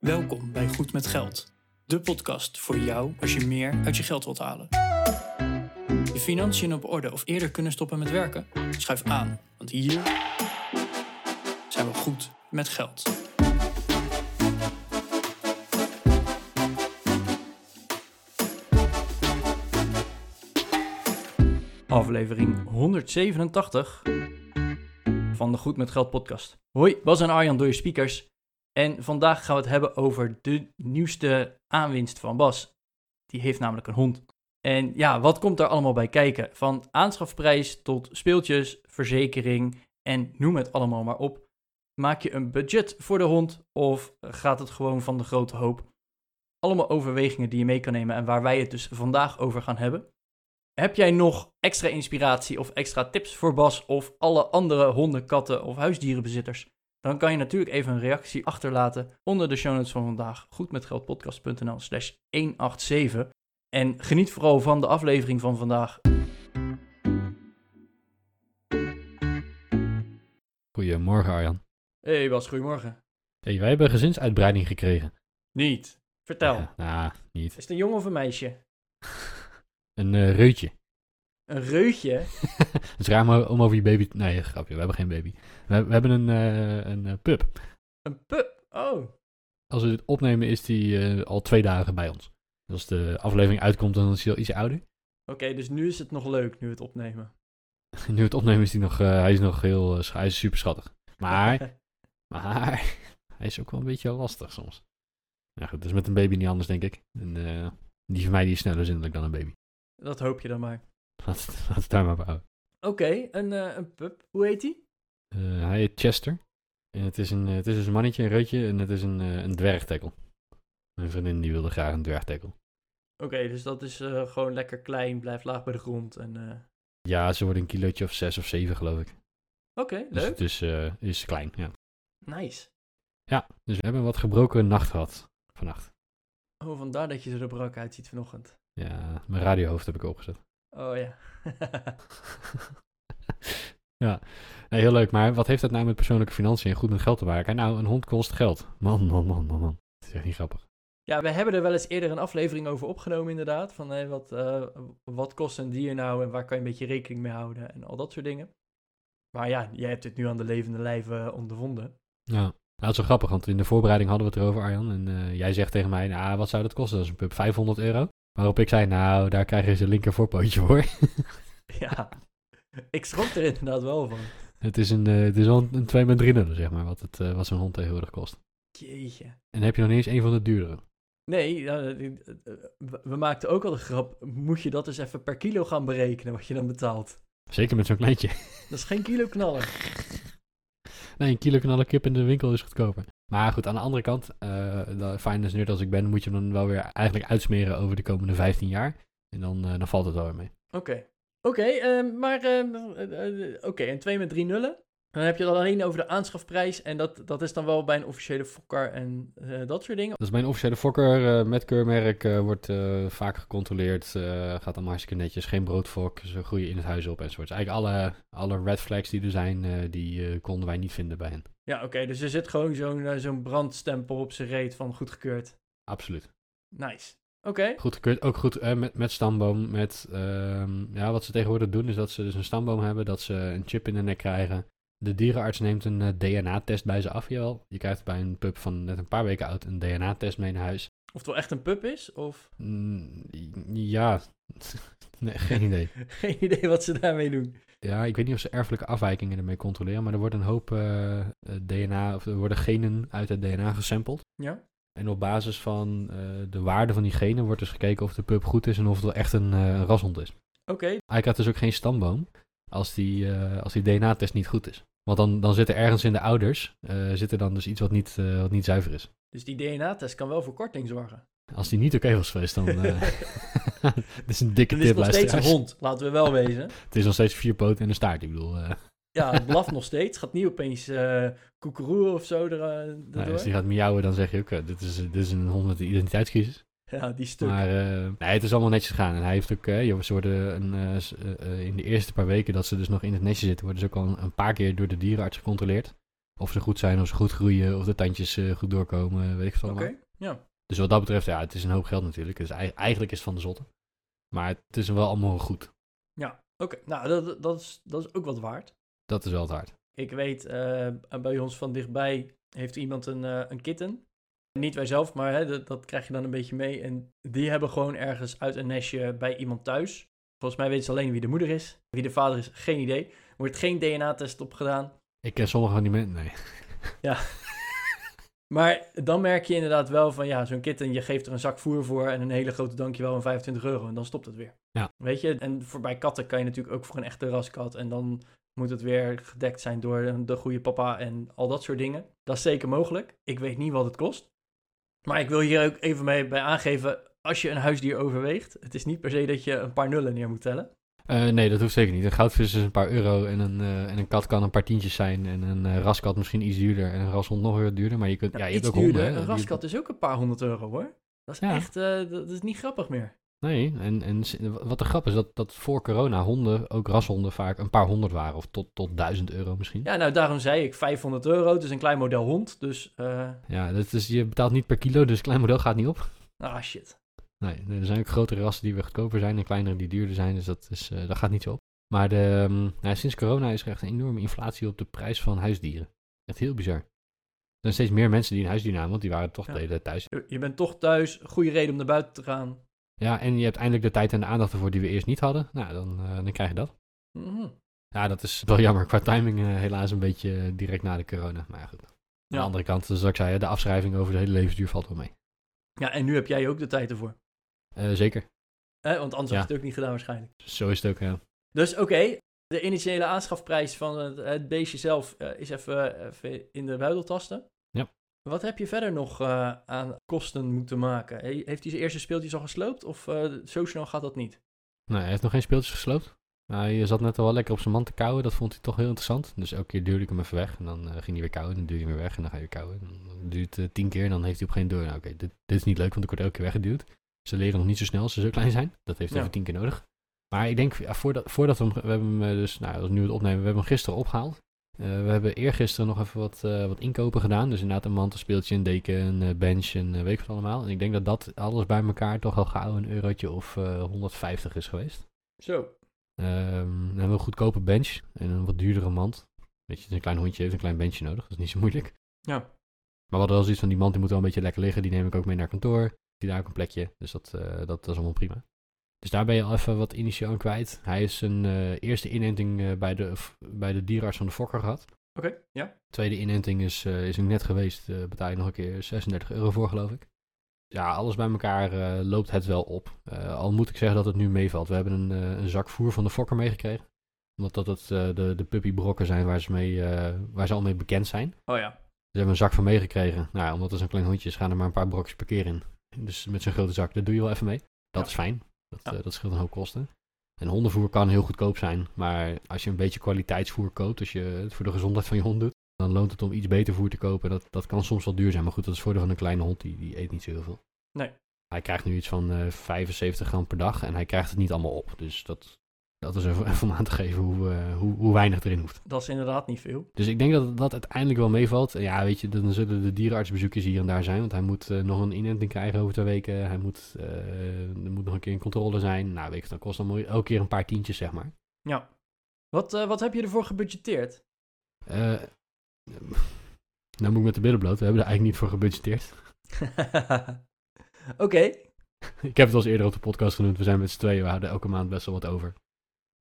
Welkom bij Goed met Geld, de podcast voor jou als je meer uit je geld wilt halen. Je financiën op orde of eerder kunnen stoppen met werken? Schuif aan, want hier zijn we goed met geld. Aflevering 187 van de Goed met Geld podcast. Hoi, Bas en Arjan door je speakers. En vandaag gaan we het hebben over de nieuwste aanwinst van Bas. Die heeft namelijk een hond. En ja, wat komt daar allemaal bij kijken? Van aanschafprijs tot speeltjes, verzekering en noem het allemaal maar op. Maak je een budget voor de hond of gaat het gewoon van de grote hoop? Allemaal overwegingen die je mee kan nemen en waar wij het dus vandaag over gaan hebben. Heb jij nog extra inspiratie of extra tips voor Bas of alle andere honden, katten of huisdierenbezitters? Dan kan je natuurlijk even een reactie achterlaten onder de show notes van vandaag. Goedmetgeldpodcast.nl slash 187. En geniet vooral van de aflevering van vandaag. Goedemorgen Arjan. Hey Bas, goedemorgen. Hey, wij hebben gezinsuitbreiding gekregen. Niet. Vertel. Ja, nou, niet. Is het een jongen of een meisje? Een eh, reutje. Een reutje? Het is raar om- om over je baby... Nee, grapje, we hebben geen baby. We, we hebben een, eh, een eh, pup. Een pup? Oh. Als we dit opnemen is die eh, al twee dagen bij ons. Dus als de aflevering uitkomt, dan is hij al iets ouder. Oké, dus nu is het nog leuk, nu het opnemen. Nu het opnemen is hij nog, hij is nog heel... hij is super schattig. Maar, maar... Hij is ook wel een beetje lastig soms. Ja goed, dat is met een baby niet anders, denk ik. En, die van mij die is sneller zindelijk dan een baby. Dat hoop je dan maar. Laat het, laat het daar maar bij houden. Oké, een, eh, een pup. Hoe heet die? Eh, hij heet Chester. En het is, een, eh, het is dus een mannetje, een reutje en het is een, een dwergtekkel. Mijn vriendin die wilde graag een dwergtekkel. Oké, dus dat is gewoon lekker klein, blijft laag bij de grond. En, Ja, ze wordt een kilootje of zes of zeven geloof ik. Oké, Dus leuk. het is, is klein, ja. Nice. Ja, dus we hebben wat gebroken nacht gehad vannacht. Oh, vandaar dat je er brak uitziet vanochtend. Ja, mijn radiohoofd heb ik opgezet. Oh ja. ja, nee, heel leuk. Maar wat heeft dat nou met persoonlijke financiën en goed met geld te maken? Nou, een hond kost geld. Man, man, man, man, man. Het is echt niet grappig. ja, we hebben er wel eens eerder een aflevering over opgenomen inderdaad. Van hey, wat, eh, wat kost een dier nou en waar kan je een beetje rekening mee houden en al dat soort dingen. Maar ja, jij hebt het nu aan de levende lijve ondervonden. Ja, nou, dat is wel grappig, want in de voorbereiding hadden we het erover, Arjan. En eh, jij zegt tegen mij, nou, wat zou dat kosten? Dat is een pup 500 euro. Waarop ik zei, nou, daar krijg je zijn linker voorpootje voor. Ja, ik schrok er inderdaad wel van. het is een, eh, het is wel een, een 2 met 3 nullen, zeg maar, wat, het, eh, wat zo'n hond tegenwoordig kost. Jeetje. En heb je nog niet eens een van de duurdere. Nee, eh, we maakten ook al de grap, moet je dat eens even per kilo gaan berekenen wat je dan betaalt. Zeker met zo'n kleintje. Dat is geen kilo knallen. nee, een kilo knallen kip in de winkel is goedkoper. Maar goed, aan de andere kant, eh de finance nerd als ik ben, moet je hem dan wel weer eigenlijk uitsmeren over de komende 15 jaar. En dan, eh, dan valt het wel weer mee. Oké. Oké, ehm, maar ehm, eh, eh, oké, en twee met drie nullen. Dan heb je het alleen over de aanschafprijs. En dat, dat is dan wel bij een officiële fokker en eh, dat soort dingen. Dat is mijn officiële fokker eh, met keurmerk, eh, wordt vaak gecontroleerd, gaat allemaal hartstikke netjes, geen broodfok, ze groeien in het huis op enzovoort. Eigenlijk alle, alle red flags die er zijn, die konden wij niet vinden bij hen. Ja, oké, dus er zit gewoon zo'n zo'n brandstempel op zijn reet van goedgekeurd. Absoluut. Nice. Oké. Goedgekeurd, ook goed eh, met, met stamboom, met, ehm, ja, wat ze tegenwoordig doen is dat ze dus een stamboom hebben, dat ze een chip in de nek krijgen. De dierenarts neemt een eh, DNA-test bij ze af, jawel. Je krijgt bij een pup van net een paar weken oud een DNA-test mee naar huis. Of het wel echt een pup is? Of Mm, ja, nee, geen idee. geen idee wat ze daarmee doen. Ja, ik weet niet of ze erfelijke afwijkingen ermee controleren, maar er wordt een hoop eh, DNA, of er worden genen uit het DNA gesampled. Ja? En op basis van eh, de waarde van die genen wordt dus gekeken of de pup goed is en of het wel echt een, rashond is. Oké. Hij krijgt dus ook geen stamboom als die, als die DNA-test niet goed is. Want dan, dan zit er ergens in de ouders, eh, zit er dan dus iets wat niet, eh, wat niet zuiver is. Dus die DNA-test kan wel voor korting zorgen. Als die niet oké was geweest, dan... eh dit is een dikke Het is tip, nog steeds een hond, laten we wel wezen. Het is nog steeds vier poten en een staart, ik bedoel... Ja, het blaft nog steeds. Gaat niet opeens koekeroe of zo er, erdoor. als die gaat miauwen, dan zeg je ook, dit, is, dit is een hond met een identiteitscrisis. Ja, die stuk. Maar eh, nee, het is allemaal netjes gegaan. En hij heeft ook, eh, joh, ze worden een, eh, in de eerste paar weken dat ze dus nog in het nestje zitten, worden ze ook al een, een paar keer door de dierenarts gecontroleerd. Of ze goed zijn, of ze goed groeien, of de tandjes goed doorkomen, weet ik het Oké, ja. Dus wat dat betreft, ja, het is een hoop geld natuurlijk. Dus ei- eigenlijk is het van de zotte. Maar het is wel allemaal goed. Ja, oké. Nou, dat, dat, is, dat is ook wat waard. Dat is wel het waard. Ik weet, bij ons van dichtbij heeft iemand een, een kitten. Niet wij zelf, maar hè, dat, dat krijg je dan een beetje mee. En die hebben gewoon ergens uit een nestje bij iemand thuis. Volgens mij weten ze alleen wie de moeder is. Wie de vader is, geen idee. Er wordt geen DNA-test op gedaan. Ik ken sommige van die mensen, nee. Maar dan merk je inderdaad wel van, ja, zo'n kitten, je geeft er een zak voer voor en een hele grote dankjewel en 25 euro. En dan stopt het weer. Ja. Weet je, en voor bij katten kan je natuurlijk ook voor een echte raskat. En dan moet het weer gedekt zijn door de goede papa en al dat soort dingen. Dat is zeker mogelijk. Ik weet niet wat het kost. Maar ik wil hier ook even mee bij aangeven, als je een huisdier overweegt, het is niet per se dat je een paar nullen neer moet tellen. Eh, nee, dat hoeft zeker niet. Een goudvis is een paar euro en een, eh, en een kat kan een paar tientjes zijn. En een eh, raskat misschien iets duurder en een rashond nog weer duurder. Maar je, kunt, ja, je hebt ook honden. duurder. hè, Een raskat is ook een paar honderd euro hoor. Dat is Ja. echt, dat is niet grappig meer. Nee, en, en wat de grap is, dat, dat voor corona honden, ook rashonden, vaak een paar honderd waren. Of tot, tot duizend euro misschien. Ja, nou daarom zei ik 500 euro. Het is een klein model hond. Dus, eh Ja, dat is, je betaalt niet per kilo, dus klein model gaat niet op. ah shit. Nee, er zijn ook grotere rassen die weer goedkoper zijn en kleinere die duurder zijn. Dus dat, is, eh, dat gaat niet zo op. Maar de, ehm, nou, sinds corona is er echt een enorme inflatie op de prijs van huisdieren. Echt heel bizar. Er zijn steeds meer mensen die een huisdier namen, want die waren toch Ja. de hele tijd thuis. Je bent toch thuis. Goede reden om naar buiten te gaan. Ja, en je hebt eindelijk de tijd en de aandacht ervoor die we eerst niet hadden. Nou, dan, eh, dan krijg je dat. Mhm. Ja, dat is wel jammer. Qua timing eh, helaas een beetje eh, direct na de corona. Maar ja, goed. Aan Ja. de andere kant, zoals ik zei, de afschrijving over de hele levensduur valt wel mee. Ja, en nu heb jij ook de tijd ervoor. Eh, zeker. Hè? Want anders Ja. had je het ook niet gedaan waarschijnlijk. Zo is het ook, ja. Dus oké, de initiële aanschafprijs van het, het beestje zelf eh, is even, even in de buidel tasten. Ja. Wat heb je verder nog eh, aan kosten moeten maken? He- Heeft hij zijn eerste speeltjes al gesloopt of eh, zo snel gaat dat niet? Nee, hij heeft nog geen speeltjes gesloopt. Hij zat net al wel lekker op zijn man te kauwen. Dat vond hij toch heel interessant. Dus elke keer duwde ik hem even weg. En dan eh, ging hij weer kauwen. Dan duw je hem weer weg. En dan ga je weer kauwen. Dan duurt het tien keer. En dan heeft hij op geen deur. Nou, oké, dit, dit is niet leuk, want ik word elke keer weggeduwd. Ze leren nog niet zo snel als ze zo klein zijn. Dat heeft Ja. even tien keer nodig. Maar ik denk, ja, voordat, voordat we hem, we hebben hem eh, dus, nou, als we nu het opnemen, we hebben hem gisteren opgehaald. Eh, we hebben eergisteren nog even wat, eh, wat inkopen gedaan. Dus inderdaad een mantelspeeltje, een deken, een eh, bench en weet ik wat allemaal. En ik denk dat dat alles bij elkaar toch al gauw een eurotje of eh 150 is geweest. Zo. Ehm, dan hebben we een goedkope bench en een wat duurdere mand. Weet je, een klein hondje heeft een klein benchje nodig. Dat is niet zo moeilijk. Ja. Maar we hadden wel zoiets van, die mand die moet wel een beetje lekker liggen. Die neem ik ook mee naar kantoor. Die daar ook een plekje. Dus dat, dat, dat is allemaal prima. Dus daar ben je al even wat initieel aan kwijt. Hij is zijn eh, eerste inenting eh, bij, de, bij de dierenarts van de Fokker gehad. Oké, ja. Tweede inenting is, eh is net geweest. betaal je nog een keer 36 euro voor, geloof ik. Ja, alles bij elkaar loopt het wel op. Al moet ik zeggen dat het nu meevalt. We hebben een, een zak voer van de Fokker meegekregen. Omdat dat het, de, de puppybrokken zijn waar ze, mee, waar ze al mee bekend zijn. Oh ja. Dus hebben we een zak van meegekregen. Nou ja, omdat het zo'n klein hondje is, gaan er maar een paar brokjes per keer in. Dus met zo'n grote zak, dat doe je wel even mee. Dat Ja. is fijn. Dat, Ja. eh, dat scheelt een hoop kosten. En hondenvoer kan heel goedkoop zijn. Maar als je een beetje kwaliteitsvoer koopt, als je het voor de gezondheid van je hond doet, dan loont het om iets beter voer te kopen. Dat, dat kan soms wel duur zijn. Maar goed, dat is voordeel van een kleine hond. Die, die eet niet zo heel veel. Nee. Hij krijgt nu iets van eh 75 gram per dag. En hij krijgt het niet allemaal op. Dus dat, dat is even, om aan te geven hoe, eh, hoe, hoe weinig erin hoeft. Dat is inderdaad niet veel. Dus ik denk dat dat uiteindelijk wel meevalt. Ja, weet je, dan zullen de dierenartsbezoekjes hier en daar zijn. Want hij moet eh, nog een inenting krijgen over twee weken. Hij moet, eh, er moet nog een keer een controle zijn. Nou, weet je, dat kost dan mooi- elke keer een paar tientjes, zeg maar. Ja. Wat, wat heb je ervoor gebudgeteerd? Nou moet ik met de billen bloot. We hebben er eigenlijk niet voor gebudgeteerd. Oké. ik heb het al eens eerder op de podcast genoemd. We zijn met z'n tweeën. We houden elke maand best wel wat over.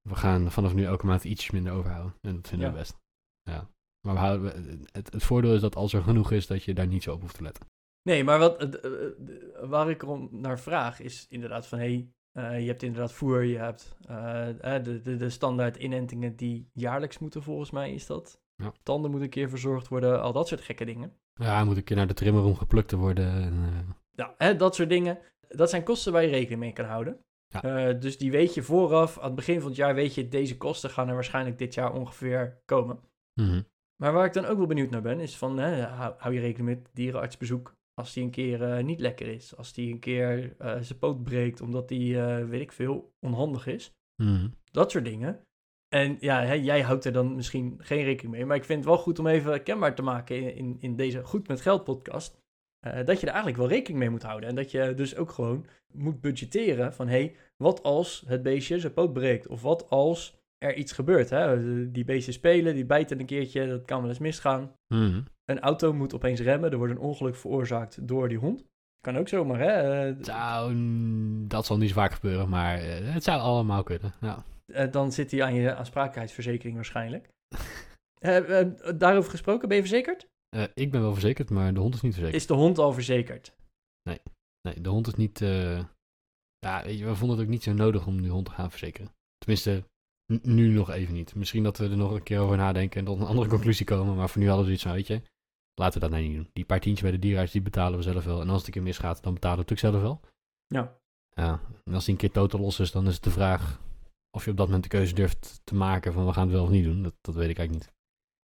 We gaan vanaf nu elke maand iets minder overhouden. En dat vinden we best. Ja. Maar we houden, we- het, het voordeel is dat als er genoeg is, dat je daar niet zo op hoeft te letten. Nee, maar wat, eh, eh, eh, waar ik erom naar vraag is inderdaad van... Hey, eh, je hebt inderdaad voer, je hebt eh, eh, de, de, de standaard inentingen die jaarlijks moeten volgens mij is dat. Ja. Tanden moeten een keer verzorgd worden, al dat soort gekke dingen. Ja, moet een keer naar de trimmer om geplukt te worden. En, eh, Ja, hè, dat soort dingen. Dat zijn kosten waar je rekening mee kan houden. Ja. Eh, dus die weet je vooraf. Aan het begin van het jaar weet je, deze kosten gaan er waarschijnlijk dit jaar ongeveer komen. mhm. Maar waar ik dan ook wel benieuwd naar ben, is van, hè, hou, hou je rekening met dierenartsbezoek als die een keer eh, niet lekker is. Als die een keer eh, zijn poot breekt omdat die, weet ik veel, onhandig is. Mhm. Dat soort dingen. En ja, hè, jij houdt er dan misschien geen rekening mee. Maar ik vind het wel goed om even kenbaar te maken in, in, in deze Goed met Geld podcast. Eh, dat je er eigenlijk wel rekening mee moet houden. En dat je dus ook gewoon moet budgetteren van... hé, hey, wat als het beestje zijn poot breekt? Of wat als er iets gebeurt? Hè? Die beesten spelen, die bijten een keertje, dat kan wel eens misgaan. Mhm. Een auto moet opeens remmen, er wordt een ongeluk veroorzaakt door die hond. Kan ook zomaar, hè? Eh, dat zal niet zo vaak gebeuren, maar eh, het zou allemaal kunnen. Ja. dan zit hij aan je aansprakelijkheidsverzekering waarschijnlijk. Daarover gesproken, ben je verzekerd? Eh, ik ben wel verzekerd, maar de hond is niet verzekerd. Is de hond al verzekerd? Nee, de hond is niet... eh, Ja, weet je, we vonden het ook niet zo nodig om die hond te gaan verzekeren. Tenminste, nu nog even niet. Misschien dat we er nog een keer over nadenken en tot een andere conclusie komen. Maar voor nu hadden we iets van, weet je, laten we dat nou niet doen. Die paar tientjes bij de dierenarts, die betalen we zelf wel. En als het een keer misgaat, dan betalen we het ook zelf wel. Ja. Ja, en als die een keer totaal los is, dan is het de vraag of je op dat moment de keuze durft te maken van we gaan het wel of niet doen. Dat, dat weet ik eigenlijk niet.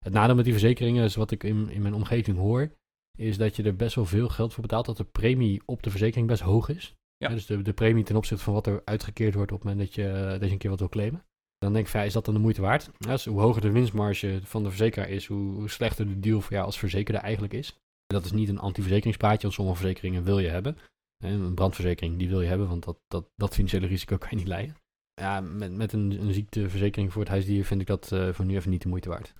Het nadeel met die verzekeringen is wat ik in, in mijn omgeving hoor, is dat je er best wel veel geld voor betaalt, dat de premie op de verzekering best hoog is. Ja. dus de, de premie ten opzichte van wat er uitgekeerd wordt op het moment dat je, dat je een keer wat wil claimen. Dan denk ik, van, ja, is dat dan de moeite waard? Ja, dus hoe hoger de winstmarge van de verzekeraar is, hoe, hoe slechter de deal voor jou als verzekerde eigenlijk is. Dat is niet een anti-verzekeringspraatje, want sommige verzekeringen wil je hebben. Een brandverzekering, die wil je hebben, want dat, dat, dat financiële risico kan je niet leiden. Ja, met, met een, een ziekteverzekering voor het huisdier vind ik dat eh, voor nu even niet de moeite waard.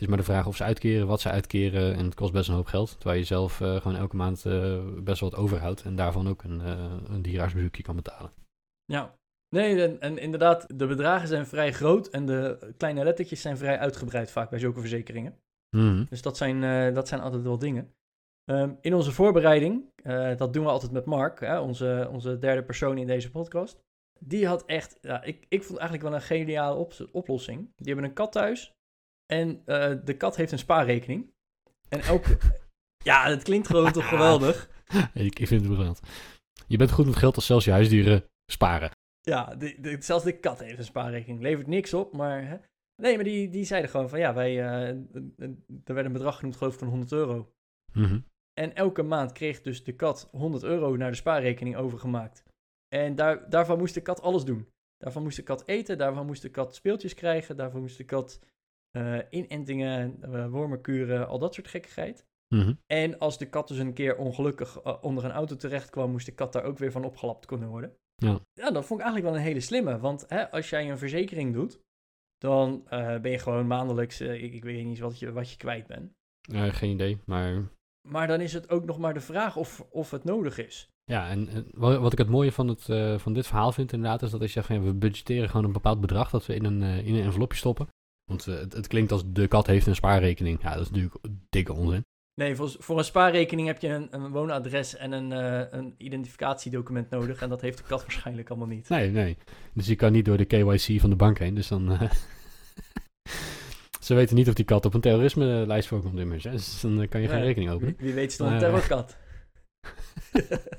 Het is maar de vraag of ze uitkeren, wat ze uitkeren. En het kost best een hoop geld. Terwijl je zelf eh, gewoon elke maand eh, best wel wat overhoudt. En daarvan ook een, uh, een dierartsbezoekje kan betalen. Ja. Nee, en, en, inderdaad, de bedragen zijn vrij groot en de kleine lettertjes zijn vrij uitgebreid vaak bij zulke verzekeringen. Mm Dus dat zijn, uh, dat zijn altijd wel dingen. Um, in onze voorbereiding, uh, dat doen we altijd met Mark, hè, onze, onze derde persoon in deze podcast. Die had echt, ja, ik, ik vond eigenlijk wel een geniale op, oplossing. Die hebben een kat thuis en uh, de kat heeft een spaarrekening. En elke... ja, het klinkt gewoon toch geweldig. ik, ik vind het briljant. Je bent goed met geld als zelfs je huisdieren sparen. Ja, de, de, zelfs de kat heeft een spaarrekening. Levert niks op, maar... Hè? Nee, maar die, die zeiden gewoon van ja, wij... Uh, er werd een bedrag genoemd, geloof ik, van 100 euro. Mm -hmm. En elke maand kreeg dus de kat 100 euro naar de spaarrekening overgemaakt. En daar, daarvan moest de kat alles doen. Daarvan moest de kat eten, daarvan moest de kat speeltjes krijgen, daarvan moest de kat uh, inentingen, uh, wormenkuren, al dat soort gekkigheid. Mm -hmm. En als de kat dus een keer ongelukkig uh, onder een auto terecht kwam, moest de kat daar ook weer van opgelapt kunnen worden. Ja. ja, dat vond ik eigenlijk wel een hele slimme. Want hè, als jij een verzekering doet, dan ben je gewoon maandelijks, ik, ik, weet niet wat je, wat je kwijt bent. Geen idee, maar... Maar dan is het ook nog maar de vraag of, of het nodig is. Ja, en, en wat ik het mooie van, het, uh, van dit verhaal vind inderdaad, is dat als je zegt ja, we budgetteren gewoon een bepaald bedrag dat we in een, uh, in een envelopje stoppen. Want uh, het, het, klinkt als de kat heeft een spaarrekening. Ja, dat is natuurlijk dikke onzin. Nee, voor, voor een spaarrekening heb je een, een woonadres en een, een identificatiedocument nodig. En dat heeft de kat waarschijnlijk allemaal niet. Nee, nee. Dus je kan niet door de KYC van de bank heen. Dus dan. Ze weten niet of die kat op een terrorisme-lijst voorkomt immers. Hè? Dus dan kan je geen rekening openen. Wie, wie weet is het een terrorkat.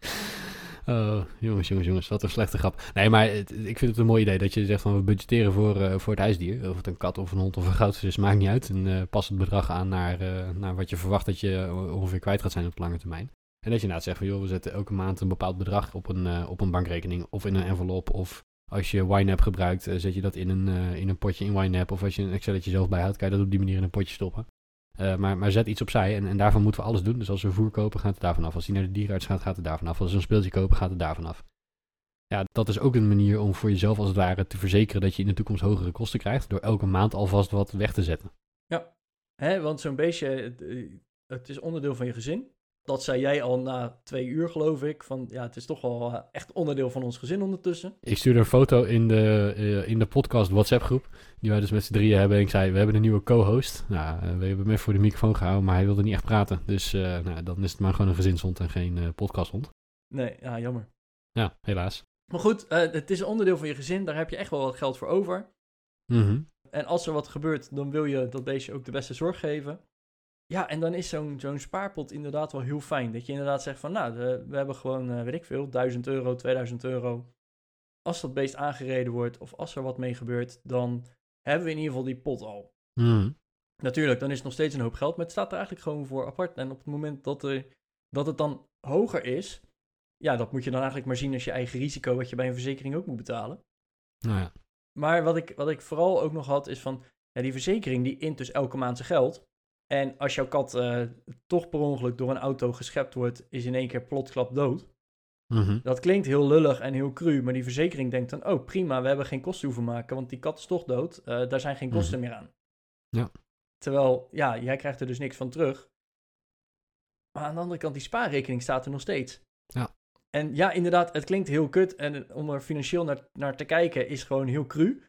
oh, jongens, jongens, jongens. Wat een slechte grap. Nee, maar ik vind het een mooi idee dat je zegt van we budgetteren voor, uh, voor het huisdier. Of het een kat of een hond of een goudvis is, maakt niet uit. En uh, pas het bedrag aan naar, uh, naar wat je verwacht dat je ongeveer kwijt gaat zijn op lange termijn. En dat je inderdaad zegt van joh, we zetten elke maand een bepaald bedrag op een, op een bankrekening of in een envelop of als je YNAB gebruikt, zet je dat in een, in een potje in YNAB. Of als je een Excelletje zelf bijhoudt, kan je dat op die manier in een potje stoppen. Uh, maar, maar zet iets opzij en, en daarvan moeten we alles doen. Dus als we voer kopen, gaat het daarvan af. Als hij naar de dierenarts gaat, gaat het daarvan af. Als we een speeltje kopen, gaat het daarvan af. Ja, dat is ook een manier om voor jezelf als het ware te verzekeren dat je in de toekomst hogere kosten krijgt. Door elke maand alvast wat weg te zetten. Ja, Hè, want zo'n beestje, het is onderdeel van je gezin. Dat zei jij al na twee uur, geloof ik. Van ja, het is toch wel echt onderdeel van ons gezin ondertussen. Ik stuurde een foto in de, uh, in de podcast WhatsApp groep. Die wij dus met z'n drieën hebben. En ik zei, we hebben een nieuwe co-host. Nou, uh, we hebben hem voor de microfoon gehouden, maar hij wilde niet echt praten. Dus uh, nou, dan is het maar gewoon een gezinshond en geen podcasthond. Nee, ja, jammer. Ja, helaas. Maar goed, het is een onderdeel van je gezin. Daar heb je echt wel wat geld voor over. Mm -hmm. En als er wat gebeurt, dan wil je dat beestje ook de beste zorg geven. Ja, en dan is zo'n zo'n spaarpot inderdaad wel heel fijn. Dat je inderdaad zegt van, nou, we hebben gewoon, uh, weet ik veel, 1000 euro, 2000 euro. Als dat beest aangereden wordt of als er wat mee gebeurt, dan hebben we in ieder geval die pot al. Mm. Natuurlijk, dan is het nog steeds een hoop geld, maar het staat er eigenlijk gewoon voor apart. En op het moment dat, er, dat het dan hoger is, ja, dat moet je dan eigenlijk maar zien als je eigen risico, wat je bij een verzekering ook moet betalen. Nou ja. Maar wat ik, wat ik vooral ook nog had is van, ja, die verzekering die int dus elke maand zijn geld. En als jouw kat eh, toch per ongeluk door een auto geschept wordt, is in één keer plotsklap dood. Mhm. Dat klinkt heel lullig en heel cru, maar die verzekering denkt dan, oh prima, we hebben geen kosten hoeven maken, want die kat is toch dood, eh, daar zijn geen kosten meer aan. Ja. Terwijl, ja, jij krijgt er dus niks van terug. Maar aan de andere kant, die spaarrekening staat er nog steeds. Ja. En ja, inderdaad, het klinkt heel kut en om er financieel naar, naar te kijken is gewoon heel cru.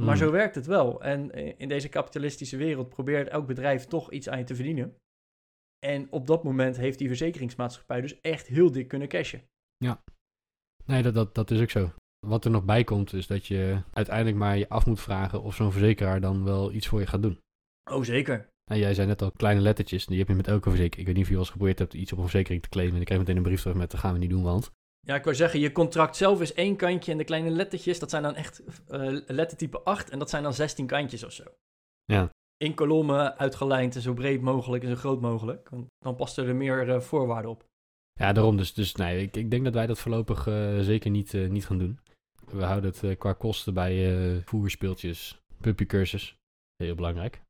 Maar Mhm. zo werkt het wel. En eh, in deze kapitalistische wereld probeert elk bedrijf toch iets aan je te verdienen. En op dat moment heeft die verzekeringsmaatschappij dus echt heel dik kunnen cashen. Nee, dat, dat, dat is ook zo. Wat er nog bij komt, is dat je uiteindelijk maar je af moet vragen of zo'n verzekeraar dan wel iets voor je gaat doen. Oh, zeker. En jij zei net al kleine lettertjes, die heb je met elke verzekering. Ik weet niet of je wel eens geprobeerd hebt iets op een verzekering te claimen. En ik kreeg meteen een brief terug met, dat gaan we niet doen, want... Ja, ik wou zeggen, je contract zelf is één kantje en de kleine lettertjes, dat zijn dan echt eh, lettertype 8 en dat zijn dan 16 kantjes of zo. Ja. In kolommen uitgelijnd en zo breed mogelijk en zo groot mogelijk. Want dan past er meer eh, voorwaarden op. Ja, daarom dus. Dus nee, ik, ik denk dat wij dat voorlopig eh, zeker niet, niet gaan doen. We houden het qua kosten bij voerspeeltjes, puppycursus. Heel belangrijk.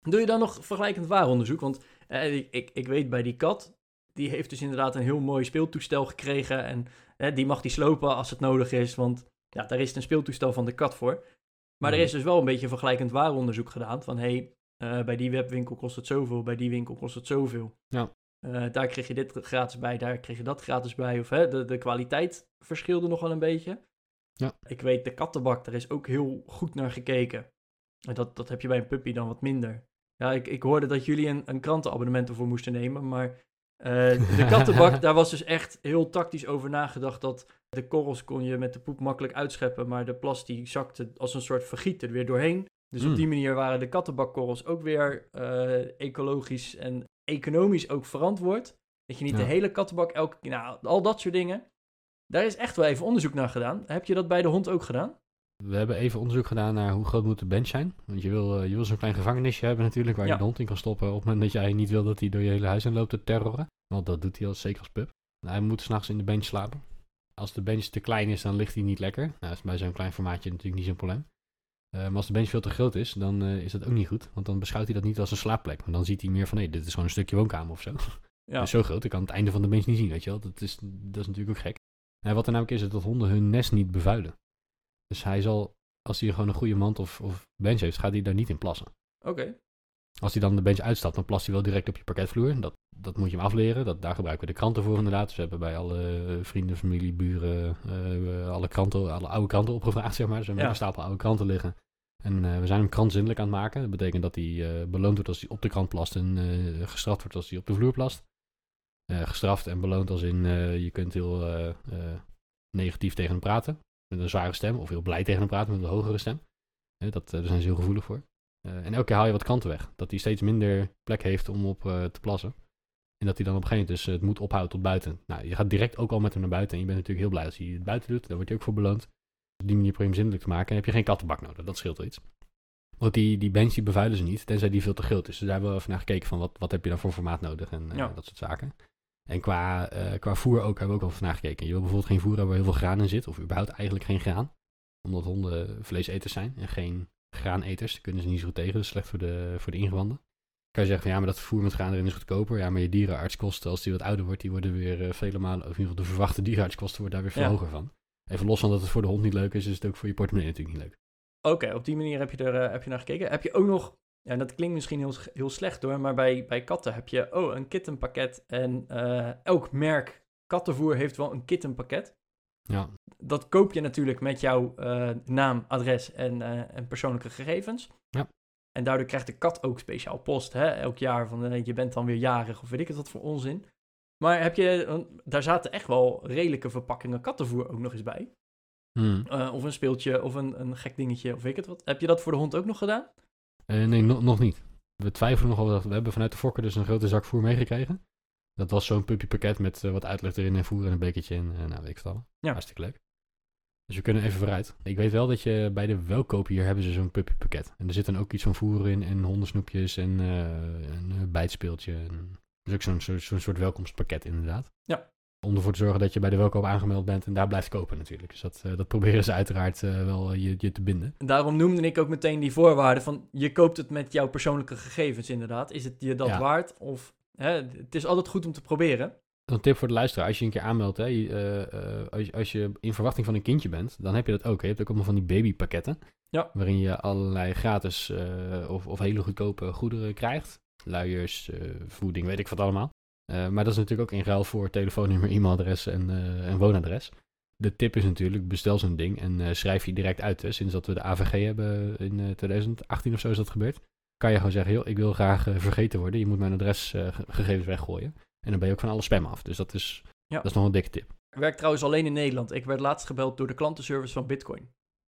Doe je dan nog vergelijkend waaronderzoek? Want eh, ik, ik, ik weet bij die kat, die heeft dus inderdaad een heel mooi speeltoestel gekregen. En eh, die mag die slopen als het nodig is, want ja, daar is het een speeltoestel van de kat voor. Maar er Mhm. is dus wel een beetje vergelijkend waaronderzoek gedaan. Van hé, hey, eh, bij die webwinkel kost het zoveel, bij die winkel kost het zoveel. Ja. Eh, daar kreeg je dit gratis bij, daar kreeg je dat gratis bij. Of hè, de, de kwaliteit verschilde nog wel een beetje. Ja. Ik weet, de kattenbak, daar is ook heel goed naar gekeken. En dat, dat heb je bij een puppy dan wat minder. Ja, ik, ik hoorde dat jullie een, een krantenabonnement ervoor moesten nemen, maar de kattenbak, daar was dus echt heel tactisch over nagedacht dat de korrels kon je met de poep makkelijk uitscheppen, maar de plas die zakte als een soort vergiet er weer doorheen. Dus op Mm. die manier waren de kattenbakkorrels ook weer eh, ecologisch en economisch ook verantwoord. Dat je niet Ja. de hele kattenbak elke keer, nou, al dat soort dingen. Daar is echt wel even onderzoek naar gedaan. Heb je dat bij de hond ook gedaan? We hebben even onderzoek gedaan naar hoe groot moet de bench zijn. Want je wil, eh, je wil zo'n klein gevangenisje hebben natuurlijk, waar Ja. je de hond in kan stoppen op het moment dat jij niet wil dat hij door je hele huis heen loopt te terroren. Want dat doet hij al, zeker als pup. Hij moet s'nachts in de bench slapen. Als de bench te klein is, dan ligt hij niet lekker. Nou, dat is bij zo'n klein formaatje natuurlijk niet zo'n probleem. Eh, maar als de bench veel te groot is, dan eh, is dat ook niet goed. Want dan beschouwt hij dat niet als een slaapplek. Maar dan ziet hij meer van, hé, dit is gewoon een stukje woonkamer of zo. Ja. Dus zo groot, ik kan het einde van de bench niet zien, weet je wel. Dat is, dat is natuurlijk ook gek. En wat er namelijk is, is dat honden hun nest niet bevuilen. Dus hij zal, als hij gewoon een goede mand of, of bench heeft, gaat hij daar niet in plassen. Oké. Als hij dan de bench uitstapt, dan plast hij wel direct op je parketvloer. Dat, dat moet je hem afleren. Dat, daar gebruiken we de kranten voor inderdaad. Dus we hebben bij alle eh, vrienden, familie, buren, eh, alle kranten, alle oude kranten opgevraagd, zeg maar. Dus we hebben Ja. een stapel oude kranten liggen. En eh, we zijn hem krantzindelijk aan het maken. Dat betekent dat hij beloond wordt als hij op de krant plast en gestraft wordt als hij op de vloer plast. Gestraft en beloond als in je kunt heel negatief tegen hem praten. Met een zware stem. Of heel blij tegen hem praten met een hogere stem. Dat, eh, daar zijn ze heel gevoelig voor. Eh, en elke keer haal je wat kanten weg. Dat hij steeds minder plek heeft om op eh, te plassen. En dat hij dan op een gegeven moment dus het moet ophouden tot buiten. Nou, je gaat direct ook al met hem naar buiten. En je bent natuurlijk heel blij als hij het buiten doet. Daar word je ook voor beloond. Op die manier probeer je hem zindelijk te maken. En heb je geen kattenbak nodig. Dat scheelt wel iets. Want die, die bench die bevuilen ze niet. Tenzij die veel te groot is. Dus daar hebben we even naar gekeken van wat, wat heb je dan voor formaat nodig. En dat soort zaken. En qua, eh, qua voer ook hebben we ook al even naar gekeken. Je wil bijvoorbeeld geen voer hebben waar heel veel graan in zit. Of überhaupt eigenlijk geen graan. Omdat honden vleeseters zijn. En geen graaneters. Daar kunnen ze niet zo goed tegen. Dat is slecht voor de, voor de ingewanden. Kan je zeggen van ja, maar dat voer met graan erin is goedkoper. Ja, maar je dierenartskosten, als die wat ouder wordt, die worden weer eh, vele malen, of in ieder geval de verwachte dierenartskosten worden daar weer veel Ja. hoger van. Even los van dat het voor de hond niet leuk is, is het ook voor je portemonnee natuurlijk niet leuk. Oké, op die manier heb je er eh, heb je naar gekeken. Heb je ook nog, ja, dat klinkt misschien heel, heel slecht hoor, maar bij, bij katten heb je, oh, een kittenpakket. En eh, elk merk kattenvoer heeft wel een kittenpakket. Ja, Dat koop je natuurlijk met jouw eh, naam, adres en, eh, en persoonlijke gegevens. Ja. En daardoor krijgt de kat ook speciaal post, hè? elk jaar van je bent dan weer jarig of weet ik het wat voor onzin. Maar heb je, daar zaten echt wel redelijke verpakkingen kattenvoer ook nog eens bij. Hmm. Of een speeltje of een, een gek dingetje of weet ik het wat. Heb je dat voor de hond ook nog gedaan? Eh, nee, no- nog niet. We twijfelen nog over. We hebben vanuit de fokker dus een grote zak voer meegekregen. Dat was zo'n puppypakket met eh, wat uitleg erin en voer en een bekertje en eh, nou weet ik het. Ja. Hartstikke leuk. Dus we kunnen even vooruit. Ik weet wel dat je bij de welkoop hier hebben ze zo'n puppypakket. En er zit dan ook iets van voer in en hondensnoepjes en een bijtspeeltje. En, dus ook zo'n zo, zo'n soort welkomstpakket inderdaad. Ja. Om ervoor te zorgen dat je bij de welkoop aangemeld bent en daar blijft kopen natuurlijk. Dus dat, eh, dat proberen ze uiteraard eh, wel je, je te binden. En daarom noemde ik ook meteen die voorwaarden van je koopt het met jouw persoonlijke gegevens inderdaad. Is het je dat Ja. waard? Of hè, het is altijd goed om te proberen. Een tip voor de luisteraar, als je een keer aanmeldt, hè, je, eh, eh, als, je- als je in verwachting van een kindje bent, dan heb je dat ook. Hè. Je hebt ook allemaal van die babypakketten. Ja. Waarin je allerlei gratis eh, of, of hele goedkope goederen krijgt. Luiers, eh, voeding, weet ik wat allemaal. Eh, maar dat is natuurlijk ook in ruil voor telefoonnummer, e-mailadres en, eh, en woonadres. De tip is natuurlijk, bestel zo'n ding en eh, schrijf je direct uit. Hè. Sinds dat we de AVG hebben in eh, 2018 of zo is dat gebeurd. Kan je gewoon zeggen, joh, ik wil graag vergeten worden. Je moet mijn adresgegevens weggooien. En dan ben je ook van alle spam af. Dus dat is, Ja. dat is nog een dikke tip. Ik werk trouwens alleen in Nederland. Ik werd laatst gebeld door de klantenservice van Bitcoin.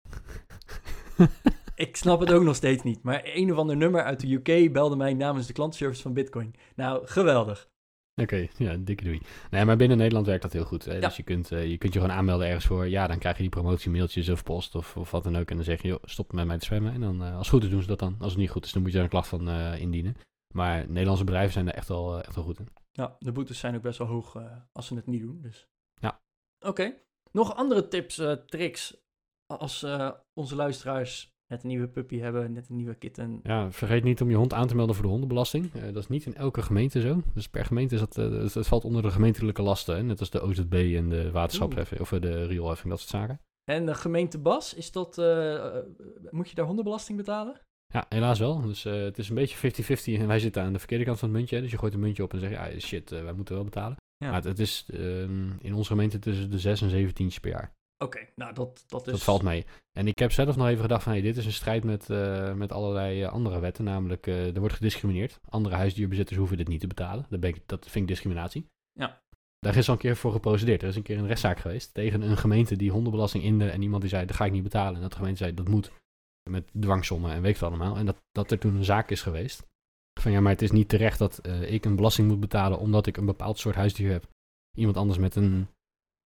Ik snap het ook nog steeds niet. Maar een of ander nummer uit de UK belde mij namens de klantenservice van Bitcoin. Nou, geweldig. Oké, ja, dikke doei. Nee, maar binnen Nederland werkt dat heel goed. Hè? Ja. Dus je kunt, eh, je kunt je gewoon aanmelden ergens voor. Ja, dan krijg je die promotiemailtjes of post of, of wat dan ook. En dan zeg je, joh, stop met mij te zwemmen. En dan, eh, als het goed is, doen ze dat dan. Als het niet goed is, dan moet je daar een klacht van eh, indienen. Maar Nederlandse bedrijven zijn er echt wel, echt wel goed in. Ja, de boetes zijn ook best wel hoog als ze het niet doen. Dus. Ja. Oké. Nog andere tips, tricks als onze luisteraars net een nieuwe puppy hebben, net een nieuwe kitten. Ja, vergeet niet om je hond aan te melden voor de hondenbelasting. Eh, dat is niet in elke gemeente zo. Dus per gemeente is dat, eh, dat, valt onder de gemeentelijke lasten. Hè? Net als de OZB en de waterschapsheffing of eh, de rioolheffing, dat soort zaken. En de gemeente Bas, is dat, moet je daar hondenbelasting betalen? Ja, helaas wel. Dus het is een beetje 50-50 en wij zitten aan de verkeerde kant van het muntje. hè. Dus je gooit een muntje op en zeg je, ah, shit, wij moeten wel betalen. Ja. Maar het, het is ehm, in onze gemeente tussen de 6 en 17 per jaar. Oké, nou dat, dat is... Dat valt mee. En ik heb zelf nog even gedacht van, hey, dit is een strijd met, eh, met allerlei eh, andere wetten. Namelijk, eh, er wordt gediscrimineerd. Andere huisdierbezitters hoeven dit niet te betalen. Dat, ben ik, dat vind ik discriminatie. Ja. Daar is al een keer voor geprocedeerd. Er is een keer een rechtszaak geweest tegen een gemeente die hondenbelasting inde en iemand die zei, dat ga ik niet betalen. En dat gemeente zei, dat moet. Met dwangsommen en weet ik wat allemaal. En dat, dat er toen een zaak is geweest. Van ja, maar het is niet terecht dat ik een belasting moet betalen omdat ik een bepaald soort huisdier heb. Iemand anders met een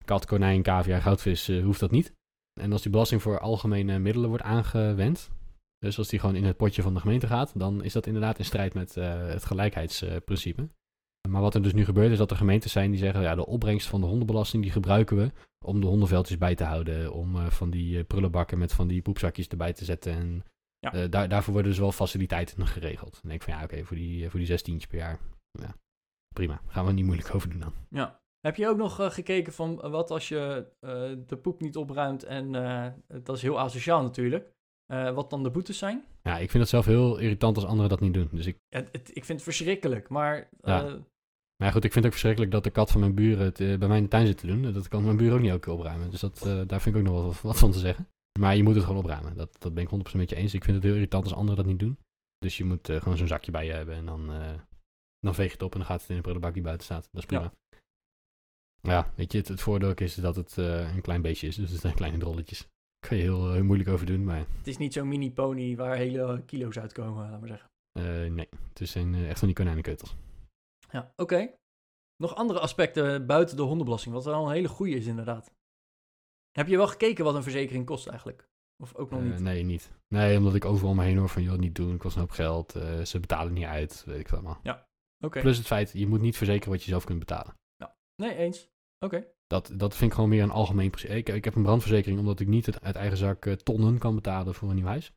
kat, konijn, cavia, goudvis eh, hoeft dat niet. En als die belasting voor algemene middelen wordt aangewend, dus als die gewoon in het potje van de gemeente gaat, dan is dat inderdaad in strijd met eh, het gelijkheidsprincipe. maar wat er dus nu gebeurt, is dat er gemeentes zijn die zeggen, ja, de opbrengst van de hondenbelasting, die gebruiken we om de hondenveldjes bij te houden, om eh, van die prullenbakken met van die poepzakjes erbij te zetten. En Ja. daar, daarvoor worden dus wel faciliteiten geregeld. Dan denk ik van, ja, oké, voor, die, voor die 16 per jaar, ja, prima. Gaan we niet moeilijk over doen dan. Ja. Heb je ook nog eh, gekeken van eh, wat als je eh, de poep niet opruimt en dat is heel asociaal natuurlijk, wat dan de boetes zijn? Ja, ik vind het zelf heel irritant als anderen dat niet doen. Dus ik, Het, het- ik vind het verschrikkelijk, maar Ja. maar ja, goed, ik vind het ook verschrikkelijk dat de kat van mijn buren het bij mij in de tuin zit te doen. Dat kan mijn buren ook niet elke keer opruimen. Dus dat, daar vind ik ook nog wat, wat van te zeggen. Maar je moet het gewoon opruimen. Dat, dat ben ik 100% met je eens. Ik vind het heel irritant als anderen dat niet doen. Dus je moet gewoon zo'n zakje bij je hebben en dan, dan veeg je het op en dan gaat het in de prullenbak die buiten staat. Dat is prima. Ja, weet je, het, het voordeel is dat het eh, een klein beestje is. Dus het zijn kleine drolletjes. Daar kan je heel, eh, heel moeilijk over doen, maar het is niet zo'n mini pony waar hele kilo's uitkomen, laat maar zeggen. eh, nee. Het zijn eh, echt van die konijnenkeutels. Ja, oké. Nog andere aspecten buiten de hondenbelasting, wat wel een hele goede is inderdaad. Heb je wel gekeken wat een verzekering kost eigenlijk? Of ook nog niet? nee, niet. Nee, omdat ik overal me heen hoor van, joh, niet doen, het kost een hoop geld, ze betalen niet uit, weet ik allemaal. Oké. Plus het feit, je moet niet verzekeren wat je zelf kunt betalen. Nee, eens. Oké. Dat, dat vind ik gewoon meer een algemeen principe. Ik, ik heb een brandverzekering omdat ik niet het, uit eigen zak eh, tonnen kan betalen voor een nieuw huis.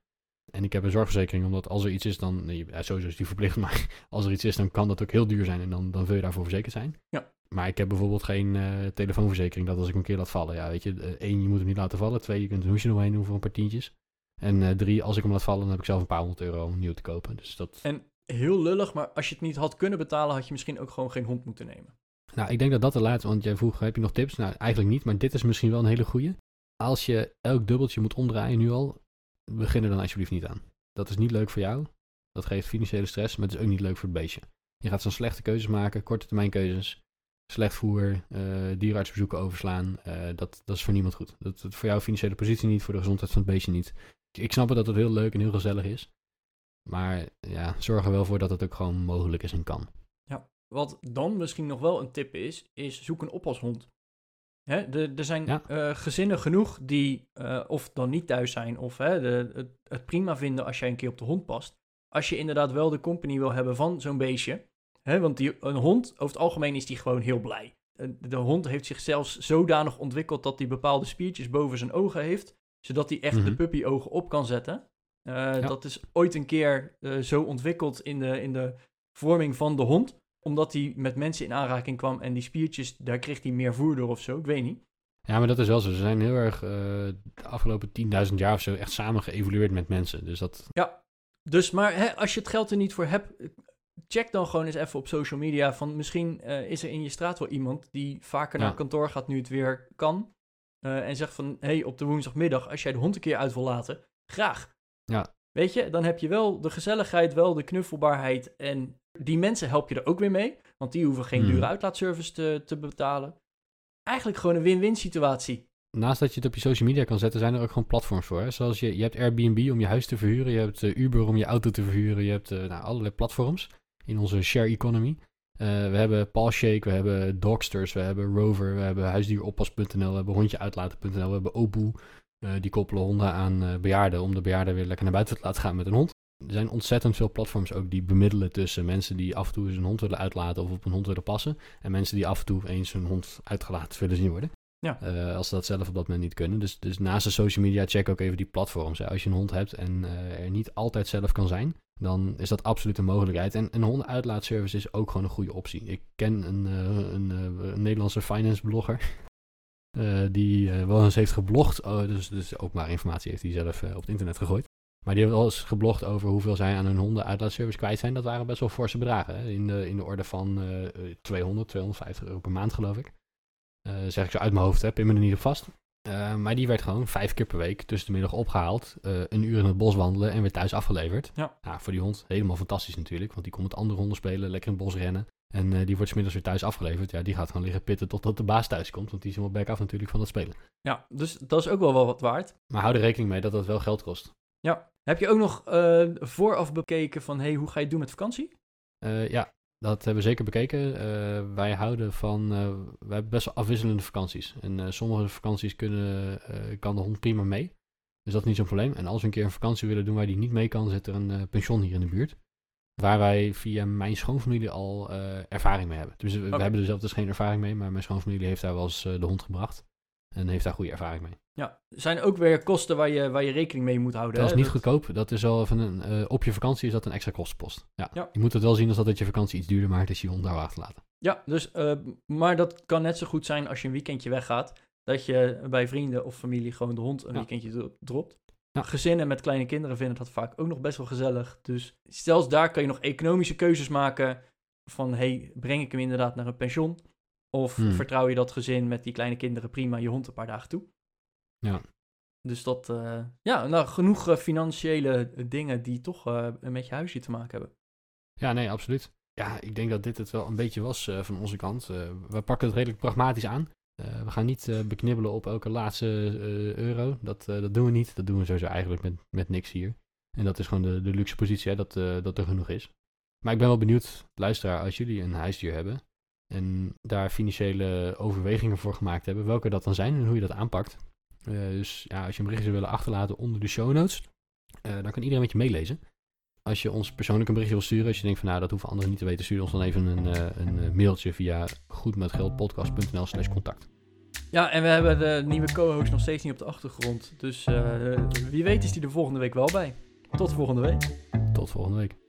En ik heb een zorgverzekering omdat als er iets is, dan, nee, sowieso is die verplicht, maar als er iets is, dan kan dat ook heel duur zijn en dan, dan wil je daarvoor verzekerd zijn. Ja. Maar ik heb bijvoorbeeld geen eh, telefoonverzekering dat als ik een keer laat vallen, ja, weet je, eh, één, je moet hem niet laten vallen. Twee, je kunt een hoesje omheen doen voor een paar tientjes. En drie, als ik hem laat vallen, dan heb ik zelf een paar honderd euro om nieuw te kopen. Dus dat, En heel lullig, maar als je het niet had kunnen betalen, had je misschien ook gewoon geen hond moeten nemen. Nou, ik denk dat dat de laatste, want jij vroeg, heb je nog tips? Nou, eigenlijk niet, maar dit is misschien wel een hele goeie. Als je elk dubbeltje moet omdraaien nu al, begin er dan alsjeblieft niet aan. Dat is niet leuk voor jou. Dat geeft financiële stress, maar het is ook niet leuk voor het beestje. Je gaat zo'n slechte keuzes maken, korte termijn keuzes. Slecht voer, eh dierenartsbezoeken overslaan. eh, dat, dat is voor niemand goed. Dat, dat voor jouw financiële positie niet, voor de gezondheid van het beestje niet. Ik snap het dat het heel leuk en heel gezellig is. Maar ja, zorg er wel voor dat het ook gewoon mogelijk is en kan. Wat dan misschien nog wel een tip is, is zoek een oppashond. Hè, de, er zijn Ja. eh, gezinnen genoeg die eh, of dan niet thuis zijn of hè, de, het, het prima vinden als jij een keer op de hond past. Als je inderdaad wel de company wil hebben van zo'n beestje. Hè, want die, een hond, over het algemeen is die gewoon heel blij. eh, de hond heeft zich zelfs zodanig ontwikkeld dat hij bepaalde spiertjes boven zijn ogen heeft, zodat hij echt de Mhm. puppyogen op kan zetten. Dat is ooit een keer zo ontwikkeld in de, in de vorming van de hond, omdat hij met mensen in aanraking kwam en die spiertjes, daar kreeg hij meer voer door of zo, ik weet niet. Ja, maar dat is wel zo. Ze zijn heel erg eh, de afgelopen 10.000 jaar of zo echt samen geëvolueerd met mensen. Dus dat, Dus, maar hè, als je het geld er niet voor hebt, check dan gewoon eens even op social media van misschien eh, is er in je straat wel iemand die vaker Ja. naar kantoor gaat nu het weer kan. eh, en zegt van, hé, hey, op de woensdagmiddag, als jij de hond een keer uit wil laten, graag. Ja. Weet je, dan heb je wel de gezelligheid, wel de knuffelbaarheid. En die mensen help je er ook weer mee, want die hoeven geen Hmm. dure uitlaatservice te, te betalen. Eigenlijk gewoon een win-win situatie. naast dat je het op je social media kan zetten, zijn er ook gewoon platforms voor. Hè? Zoals je, je hebt Airbnb om je huis te verhuren, je hebt eh, Uber om je auto te verhuren, je hebt eh, nou, allerlei platforms in onze share economy. Eh, we hebben Palshake, we hebben Dogsters, we hebben Rover, we hebben huisdieroppas.nl, we hebben hondjeuitlaten.nl, we hebben Oboe. Eh, die koppelen honden aan eh, bejaarden om de bejaarden weer lekker naar buiten te laten gaan met een hond. Er zijn ontzettend veel platforms ook die bemiddelen tussen mensen die af en toe eens een hond willen uitlaten of op een hond willen passen. En mensen die af en toe eens een hond uitgelaten willen zien worden. Ja. Eh, als ze dat zelf op dat moment niet kunnen. Dus, dus naast de social media, check ook even die platforms. Hè. Als je een hond hebt en er niet altijd zelf kan zijn, dan is dat absoluut een mogelijkheid. En een hondenuitlaatservice is ook gewoon een goede optie. Ik ken een, een, een Nederlandse finance blogger. Eh, die eh, wel eens heeft geblogd. Oh, dus, dus openbare informatie heeft hij zelf eh, op het internet gegooid. Maar die heeft wel eens geblogd over hoeveel zij aan hun hondenuitlaatservice kwijt zijn. Dat waren best wel forse bedragen. Hè? In, de, in de orde van eh 200, 250 euro per maand, geloof ik. Zeg ik zo uit mijn hoofd, hè, pin me er niet op vast. Maar die werd gewoon vijf keer per week tussen de middag opgehaald. eh, een uur in het bos wandelen en weer thuis afgeleverd. Ja. Nou, voor die hond helemaal fantastisch natuurlijk. Want die komt met andere honden spelen, lekker in het bos rennen. En eh, die wordt 's middags weer thuis afgeleverd. Ja, die gaat gewoon liggen pitten totdat de baas thuis komt. Want die is helemaal back af natuurlijk van het spelen. Ja, dus dat is ook wel wel wat waard. Maar hou er rekening mee dat dat wel geld kost. Ja. Heb je ook nog eh, vooraf bekeken van, hey, hoe ga je het doen met vakantie? Eh, ja, dat hebben we zeker bekeken. Wij houden van. wij hebben best wel afwisselende vakanties. En sommige vakanties kunnen, kan de hond prima mee. Dus dat is niet zo'n probleem. En als we een keer een vakantie willen doen waar die niet mee kan, zit er een pension hier in de buurt. Waar wij via mijn schoonfamilie al eh, ervaring mee hebben. Dus we, hebben er zelf dus geen ervaring mee, maar mijn schoonfamilie heeft daar wel eens eh, de hond gebracht. En heeft daar goede ervaring mee. Ja, er zijn ook weer kosten waar je, waar je rekening mee moet houden. Dat is niet goedkoop. Dat is wel even een, eh, op je vakantie is dat een extra kostenpost. Ja. Ja. Je moet het wel zien als dat het je vakantie iets duurder maakt als je hond daar achter laten. Ja, dus, maar dat kan net zo goed zijn als je een weekendje weggaat. Dat je bij vrienden of familie gewoon de hond een Ja. weekendje dro- dropt. Ja. Gezinnen met kleine kinderen vinden dat vaak ook nog best wel gezellig. Dus zelfs daar kan je nog economische keuzes maken. Van, hey, breng ik hem inderdaad naar een pension? Of Hmm. vertrouw je dat gezin met die kleine kinderen prima je hond een paar dagen toe? Ja. Dus dat, eh, ja, nou, genoeg eh, financiële dingen die toch eh, met je huisje te maken hebben. Ja, nee, absoluut. Ja, ik denk dat dit het wel een beetje was eh, van onze kant. Eh, we pakken het redelijk pragmatisch aan. Eh, we gaan niet eh, beknibbelen op elke laatste eh, euro. Dat, dat doen we niet. Dat doen we sowieso eigenlijk met, met niks hier. En dat is gewoon de, de luxe positie, hè, dat, dat er genoeg is. Maar ik ben wel benieuwd, luisteraar, als jullie een huisdier hebben en daar financiële overwegingen voor gemaakt hebben, welke dat dan zijn en hoe je dat aanpakt. Dus ja, als je een berichtje wil achterlaten onder de show notes, dan kan iedereen met je meelezen. Als je ons persoonlijk een berichtje wil sturen, als je denkt van nou, dat hoeven anderen niet te weten, stuur ons dan even een, eh, een eh, mailtje via goedmetgeldpodcast.nl slash contact. Ja, en we hebben de nieuwe co-host nog steeds niet op de achtergrond. Dus eh, wie weet is die er volgende week wel bij. Tot volgende week. Tot volgende week.